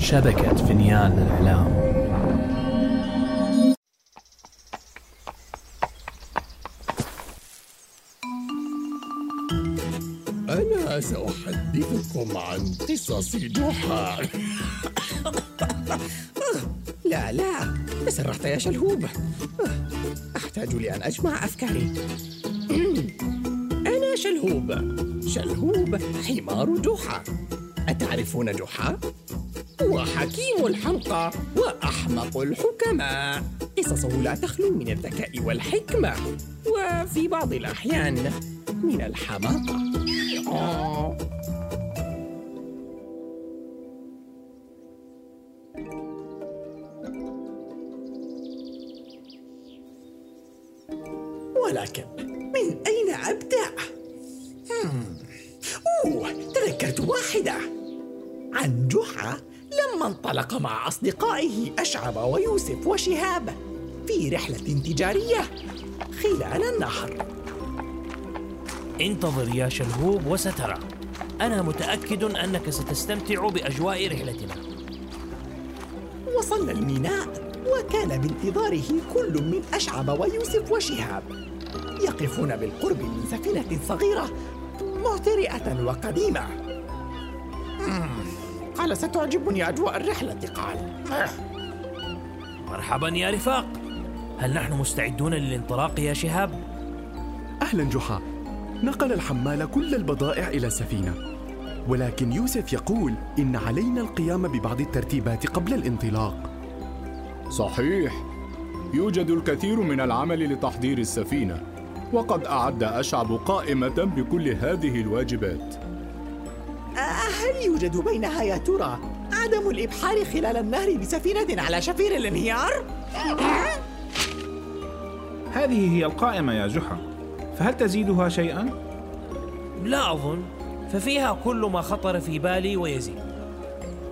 شبكة فنيان الإعلام أنا سأحدثكم عن قصص جحا. لا لا تسرحت يا شلهوب. أحتاج لأن أجمع أفكاري. أنا شلهوب. شلهوب حمار جحا. أتعرفون جحا؟ هو حكيم الحمقى وأحمق الحكماء. قصصه لا تخلو من الذكاء والحكمة وفي بعض الأحيان من الحماقة. ولكن من أين أبدأ؟ أوه تذكرت واحدة. عن جحا. لما انطلق مع أصدقائه أشعب ويوسف وشهاب في رحلة تجارية خلال النهر. انتظر يا شلهوب وسترى. أنا متأكد أنك ستستمتع بأجواء رحلتنا. وصلنا الميناء وكان بانتظاره كل من أشعب ويوسف وشهاب يقفون بالقرب من سفينة صغيرة معترئة وقديمة. قال ستعجبني أجواء الرحلة قال مرحبا يا رفاق. هل نحن مستعدون للانطلاق يا شهاب؟ أهلا جحا. نقل الحمال كل البضائع إلى السفينة ولكن يوسف يقول إن علينا القيام ببعض الترتيبات قبل الانطلاق. صحيح. يوجد الكثير من العمل لتحضير السفينة وقد أعد أشعب قائمة بكل هذه الواجبات. هل يوجد بينها يا ترى؟ عدم الإبحار خلال النهر بسفينة على شفير الانهيار؟ هذه هي القائمة يا جحا. فهل تزيدها شيئا؟ لا أظن. ففيها كل ما خطر في بالي ويزيد.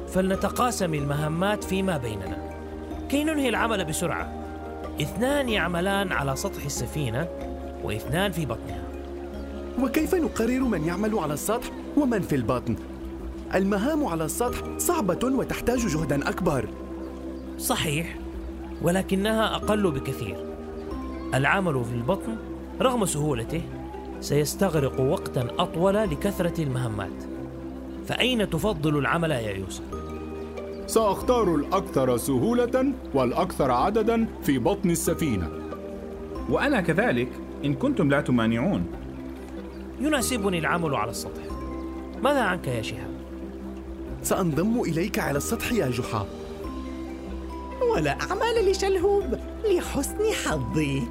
فلنتقاسم المهمات فيما بيننا. كي ننهي العمل بسرعة. اثنان يعملان على سطح السفينة واثنان في بطنها. وكيف نقرر من يعمل على السطح ومن في البطن؟ المهام على السطح صعبة وتحتاج جهدا أكبر. صحيح ولكنها أقل بكثير. العمل في البطن رغم سهولته سيستغرق وقتا أطول لكثرة المهمات. فأين تفضل العمل يا يوسف؟ سأختار الأكثر سهولة والأكثر عددا في بطن السفينة. وأنا كذلك إن كنتم لا تمانعون. يناسبني العمل على السطح. ماذا عنك يا شهاب؟ سأنضم إليك على السطح يا جحا. ولا أعمال لشلهوب لحسن حظي.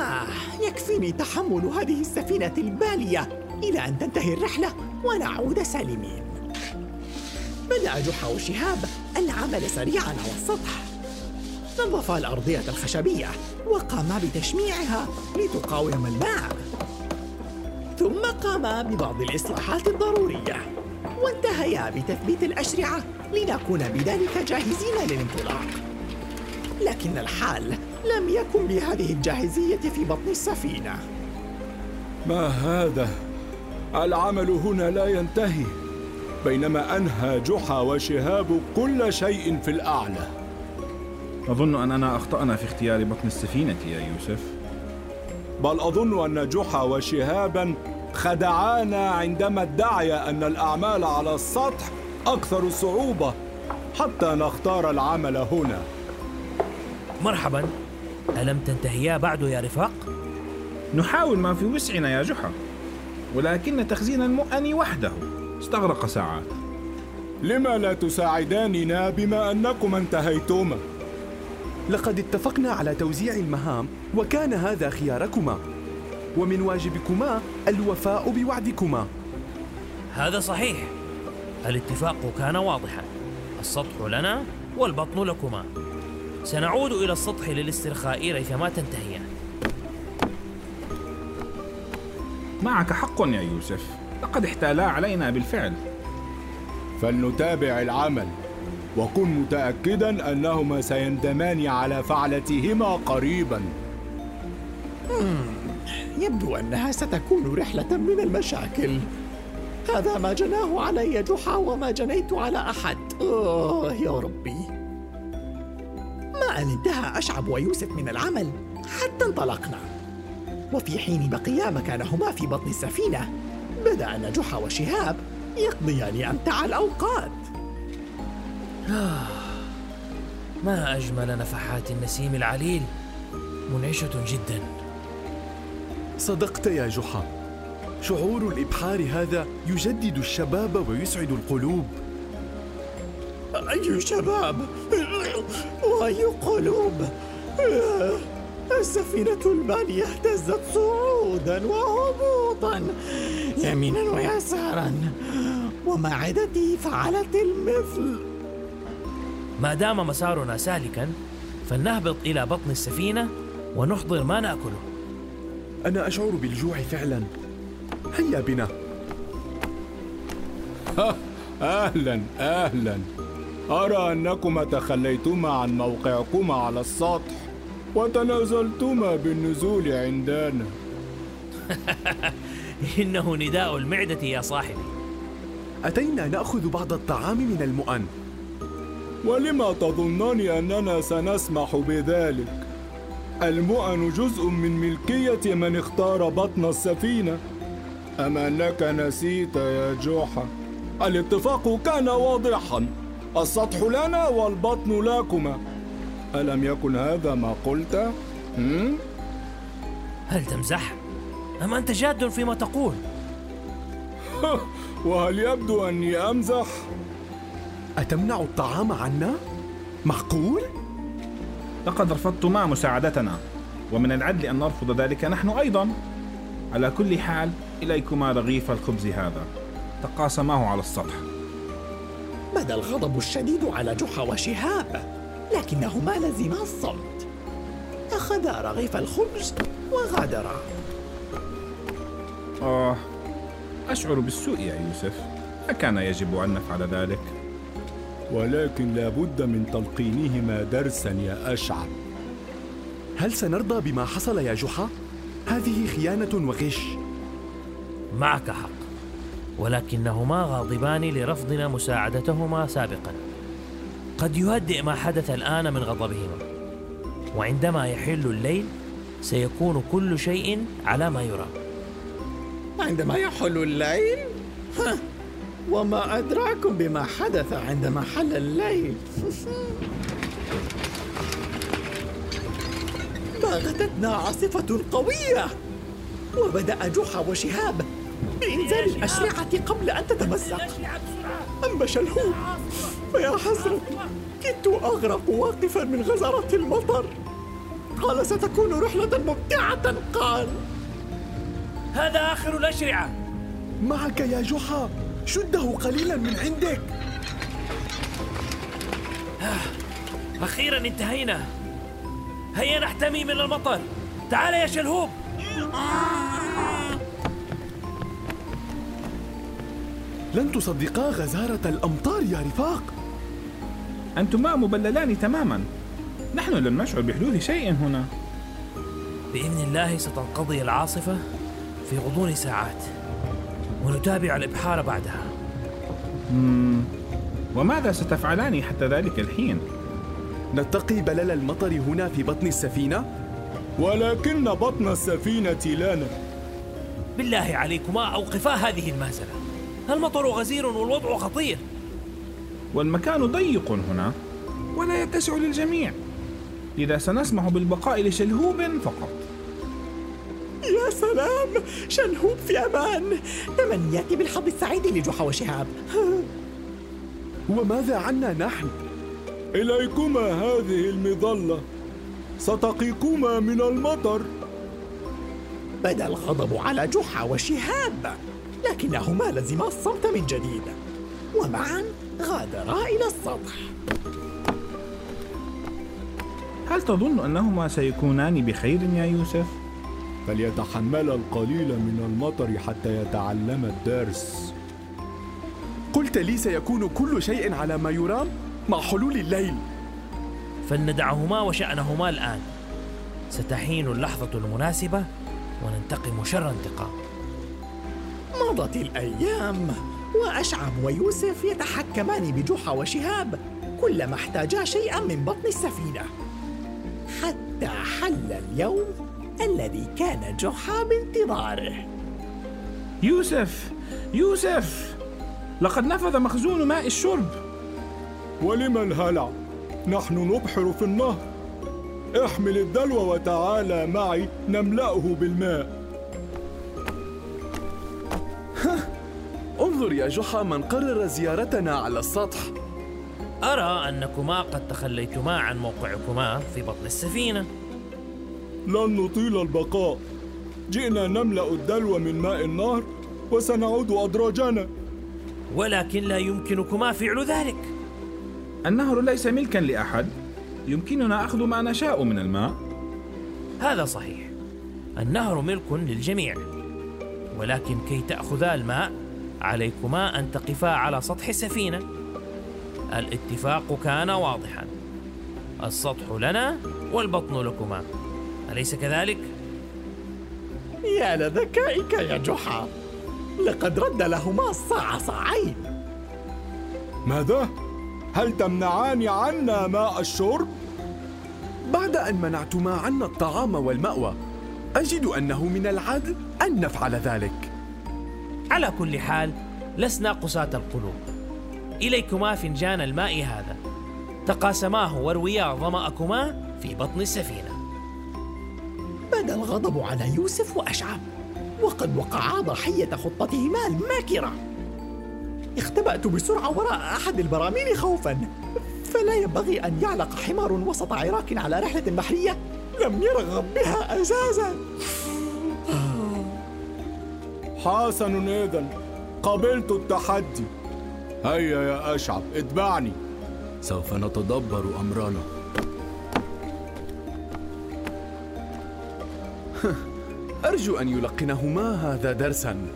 آه يكفيني تحمل هذه السفينة البالية. إلى أن تنتهي الرحلة ونعود سالمين. بدأ جحا وشهاب العمل سريعا على السطح. نظفا الأرضية الخشبية وقاما بتشميعها لتقاوم الماء. ثم قاما ببعض الإصلاحات الضرورية. وانتهيا بتثبيت الأشرعة لنكون بذلك جاهزين للانطلاق. لكن الحال لم يكن بهذه الجاهزية في بطن السفينة. ما هذا؟ العمل هنا لا ينتهي بينما أنهى جحا وشهاب كل شيء في الأعلى. أظن أننا أخطأنا في اختيار بطن السفينة يا يوسف. بل أظن أن جحا وشهابا خدعانا عندما ادعيا أن الأعمال على السطح أكثر صعوبة حتى نختار العمل هنا. مرحبا. ألم تنتهيا بعد يا رفاق؟ نحاول ما في وسعنا يا جحا ولكن تخزين المؤن وحده. استغرق ساعات لما لا تساعداننا بما انكما انتهيتما؟ لقد اتفقنا على توزيع المهام وكان هذا خياركما. ومن واجبكما الوفاء بوعدكما. هذا صحيح. الاتفاق كان واضحا. السطح لنا والبطن لكما. سنعود إلى السطح للاسترخاء ريثما تنتهيان معك حق يا يوسف. لقد احتالا علينا بالفعل. فلنتابع العمل. وكن متاكدا أنهما سيندمان على فعلتهما قريبا. يبدو أنها ستكون رحلة من المشاكل. هذا ما جناه علي جحا وما جنيت على أحد. آه يا ربي. ما أن انتهى أشعب ويوسف من العمل حتى انطلقنا. وفي حين بقيا مكانهما في بطن السفينة بدأ نجح وشهاب يقضيان أمتع الأوقات. ما أجمل نفحات النسيم العليل. منعشة جدا. صدقت يا جحا. شعور الإبحار هذا يجدد الشباب ويسعد القلوب. أي شباب؟ وأي قلوب؟ السفينة المالية اهتزت صعودا وهبوطا يمينا ويسارا ومعدتي فعلت المثل. ما دام مسارنا سالكا فلنهبط إلى بطن السفينة ونحضر ما نأكله. أنا أشعر بالجوع فعلا. هيا بنا. أهلا أهلا. أرى أنكما تخليتما عن موقعكما على السطح وتنازلتما بالنزول عندنا. إنه نداء المعدة يا صاحبي. أتينا نأخذ بعض الطعام من المؤن. ولما تظنان أننا سنسمح بذلك؟ المؤن جزء من ملكية من اختار بطن السفينة أما أنك نسيت يا جوحة الاتفاق كان واضحا السطح لنا والبطن لكما ألم يكن هذا ما قلت؟ هم؟ هل تمزح؟ أم أنت جاد فيما تقول؟ وهل يبدو أني أمزح؟ أتمنع الطعام عنا؟ معقول؟ لقد رفضتما مساعدتنا. ومن العدل أن نرفض ذلك نحن أيضا. على كل حال إليكما رغيف الخبز هذا. تقاسماه على السطح. بدا الغضب الشديد على جحا وشهاب لكنهما لزما الصمت. أخذا رغيف الخبز وغادرا. آه أشعر بالسوء يا يوسف. أكان يجب أن نفعل ذلك؟ ولكن لابد من تلقينهما درسا يا أشعب هل سنرضى بما حصل يا جحا؟ هذه خيانة وغش. معك حق ولكنهما غاضبان لرفضنا مساعدتهما سابقا. قد يهدئ ما حدث الآن من غضبهما وعندما يحل الليل سيكون كل شيء على ما يرام. عندما يحل الليل؟ ها وما أدراكم بما حدث عندما حل الليل. باغتتنا عاصفة قوية وبدأ جحا وشهاب بإنزال الأشرعة قبل أن تتمزق. أما شلهوب فيا حسرة كدت أغرق واقفا من غزرة المطر. قال ستكون رحلة ممتعة قال. هذا آخر الأشرعة. معك يا جحا شده قليلا من عندك. أخيرا انتهينا. هيا نحتمي من المطر. تعال يا شلهوب. لن تصدقا غزارة الأمطار يا رفاق. أنتما مبللان تماما. نحن لم نشعر بحدوث شيء هنا. بإذن الله ستنقضي العاصفة في غضون ساعات. ونتابع الإبحار بعدها. وماذا ستفعلان حتى ذلك الحين؟ نتقي بلل المطر هنا في بطن السفينة؟ ولكن بطن السفينة لنا. بالله عليكما أوقفا هذه المهزلة المطر غزير والوضع خطير. والمكان ضيق هنا ولا يتسع للجميع. لذا سنسمح بالبقاء لشلهوب فقط. يا سلام شلهوب في أمان. تمنياتي بالحظ السعيد لجحا وشهاب؟ وماذا عنا نحن؟ إليكما هذه المظلة. ستقيكما من المطر. بدا الغضب على جحا وشهاب لكنهما لزما الصمت من جديد. ومعا غادرا إلى السطح. هل تظن أنهما سيكونان بخير يا يوسف؟ فليتحمل القليل من المطر حتى يتعلم الدرس. قلت لي سيكون كل شيء على ما يرام مع حلول الليل. فلندعهما وشأنهما الآن. ستحين اللحظة المناسبة وننتقم شر انتقام. مضت الأيام وأشعب ويوسف يتحكمان بجحا وشهاب كلما احتاجا شيئا من بطن السفينة. حتى حل اليوم الذي كان جحا بانتظاره. يوسف يوسف! لقد نفذ مخزون ماء الشرب. ولم الهلع؟ نحن نبحر في النهر. احمل الدلو وتعالى معي نملأه بالماء. انظر يا جحا من قرر زيارتنا على السطح. أرى أنكما قد تخليتما عن موقعكما في بطن السفينة. لن نطيل البقاء. جئنا نملأ الدلو من ماء النهر وسنعود أدراجنا ولكن لا يمكنكما فعل ذلك. النهر ليس ملكا لأحد. يمكننا أخذ ما نشاء من الماء. هذا صحيح. النهر ملك للجميع. ولكن كي تأخذا الماء عليكما أن تقفا على سطح السفينة الاتفاق كان واضحا. السطح لنا والبطن لكما. أليس كذلك؟ يا لذكائك يا جحا لقد رد لهما الصاع صاعين ماذا؟ هل تمنعان عنا ماء الشرب؟ بعد أن منعتما عنا الطعام والمأوى أجد أنه من العدل أن نفعل ذلك على كل حال لسنا قساة القلوب إليكما فنجان الماء هذا تقاسماه ورويا ظمأكما في بطن السفينة بدا الغضب على يوسف وأشعب وقد وقعا ضحية خطتهما الماكرة. اختبأت بسرعة وراء أحد البراميل خوفا فلا ينبغي أن يعلق حمار وسط عراك على رحلة بحرية لم يرغب بها أساسا حسن إذن قبلت التحدي. هيا يا أشعب اتبعني. سوف نتدبر أمرنا. أرجو أن يلقنهما هذا درسا.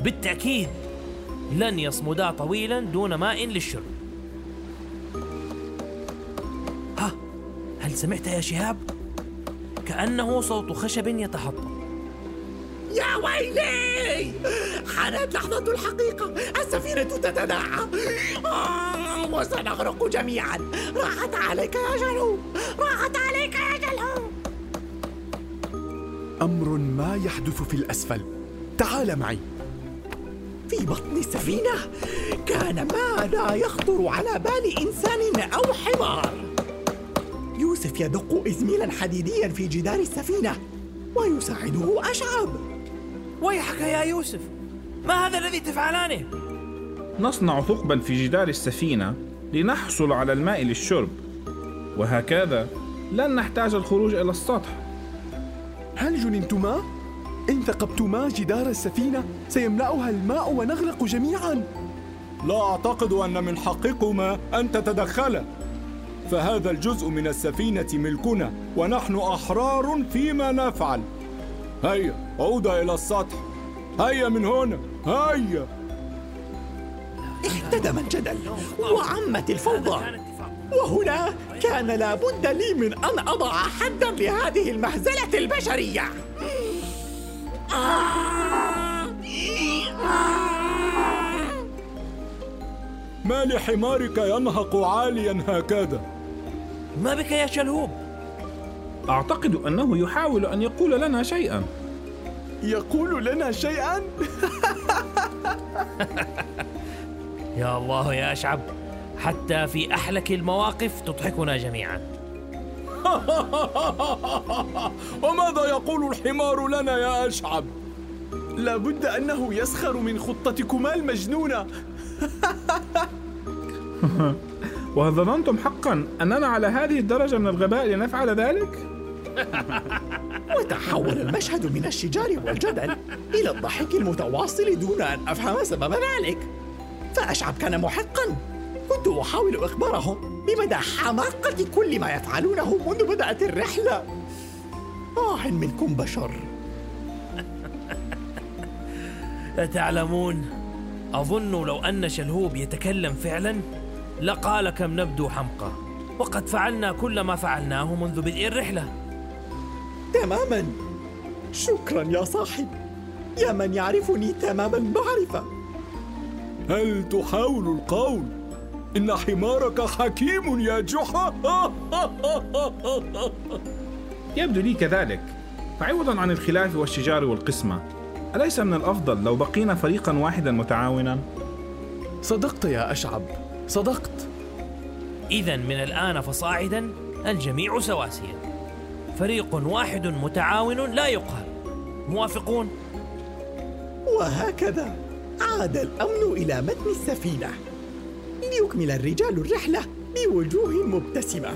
بالتأكيد لن يصمدا طويلا دون ماء للشرب. ها هل سمعت يا شهاب؟ كأنه صوت خشب يتحطم. يا ويلي! حانت لحظة الحقيقة. السفينة تتداعى آه، وسنغرق جميعا. راحت عليك يا جلو راحت عليك أمر ما يحدث في الأسفل. تعال معي. في بطن السفينة كان ما لا يخطر على بال إنسان أو حمار. يوسف يدق إزميلا حديديا في جدار السفينة ويساعده أشعب. ويحك يا يوسف. ما هذا الذي تفعلانه؟ نصنع ثقبا في جدار السفينة لنحصل على الماء للشرب. وهكذا لن نحتاج الخروج إلى السطح. هل جننتما؟ إن ثقبتما جدار السفينة سيملأها الماء ونغرق جميعا. لا أعتقد أن من حقكما أن تتدخلا فهذا الجزء من السفينة ملكنا ونحن أحرار فيما نفعل. هيا عودا إلى السطح. هيا من هنا. هيا. احتدم الجدل وعمت الفوضى. وهنا كان لابد لي من أن أضع حدا لهذه المهزلة البشرية. ما لحمارك ينهق عاليا هكذا؟ ما بك يا شلهوب؟ أعتقد أنه يحاول أن يقول لنا شيئا. يقول لنا شيئا؟ يا الله يا أشعب حتى في أحلك المواقف تضحكنا جميعا. وماذا يقول الحمار لنا يا أشعب؟ لابد أنه يسخر من خطتكما المجنونة. وهل ظننتم حقا أننا على هذه الدرجة من الغباء لنفعل ذلك؟ وتحول المشهد من الشجار والجدل إلى الضحك المتواصل دون أن أفهم سبب ذلك. فأشعب كان محقا. كنت أحاول إخبارهم بمدى حماقة كل ما يفعلونه منذ بدأت الرحلة. آه منكم بشر. تعلمون أظن لو أن شلهوب يتكلم فعلا لقال كم نبدو حمقى وقد فعلنا كل ما فعلناه منذ بدء الرحلة. تماما. شكرا يا صاحب. يا من يعرفني تمام المعرفة. هل تحاول القول؟ إن حمارك حكيم يا جحا؟ يبدو لي كذلك فعوضا عن الخلاف والشجار والقسمة أليس من الأفضل لو بقينا فريقا واحدا متعاونا؟ صدقت يا أشعب صدقت إذا من الآن فصاعدا الجميع سواسية فريق واحد متعاون لا يقهر موافقون؟ وهكذا عاد الأمن إلى متن السفينة ليكمل الرجال الرحلة بوجوه مبتسمة.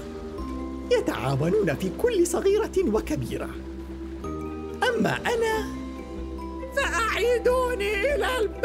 يتعاونون في كل صغيرة وكبيرة. أما أنا فأعيدوني إلى البيت.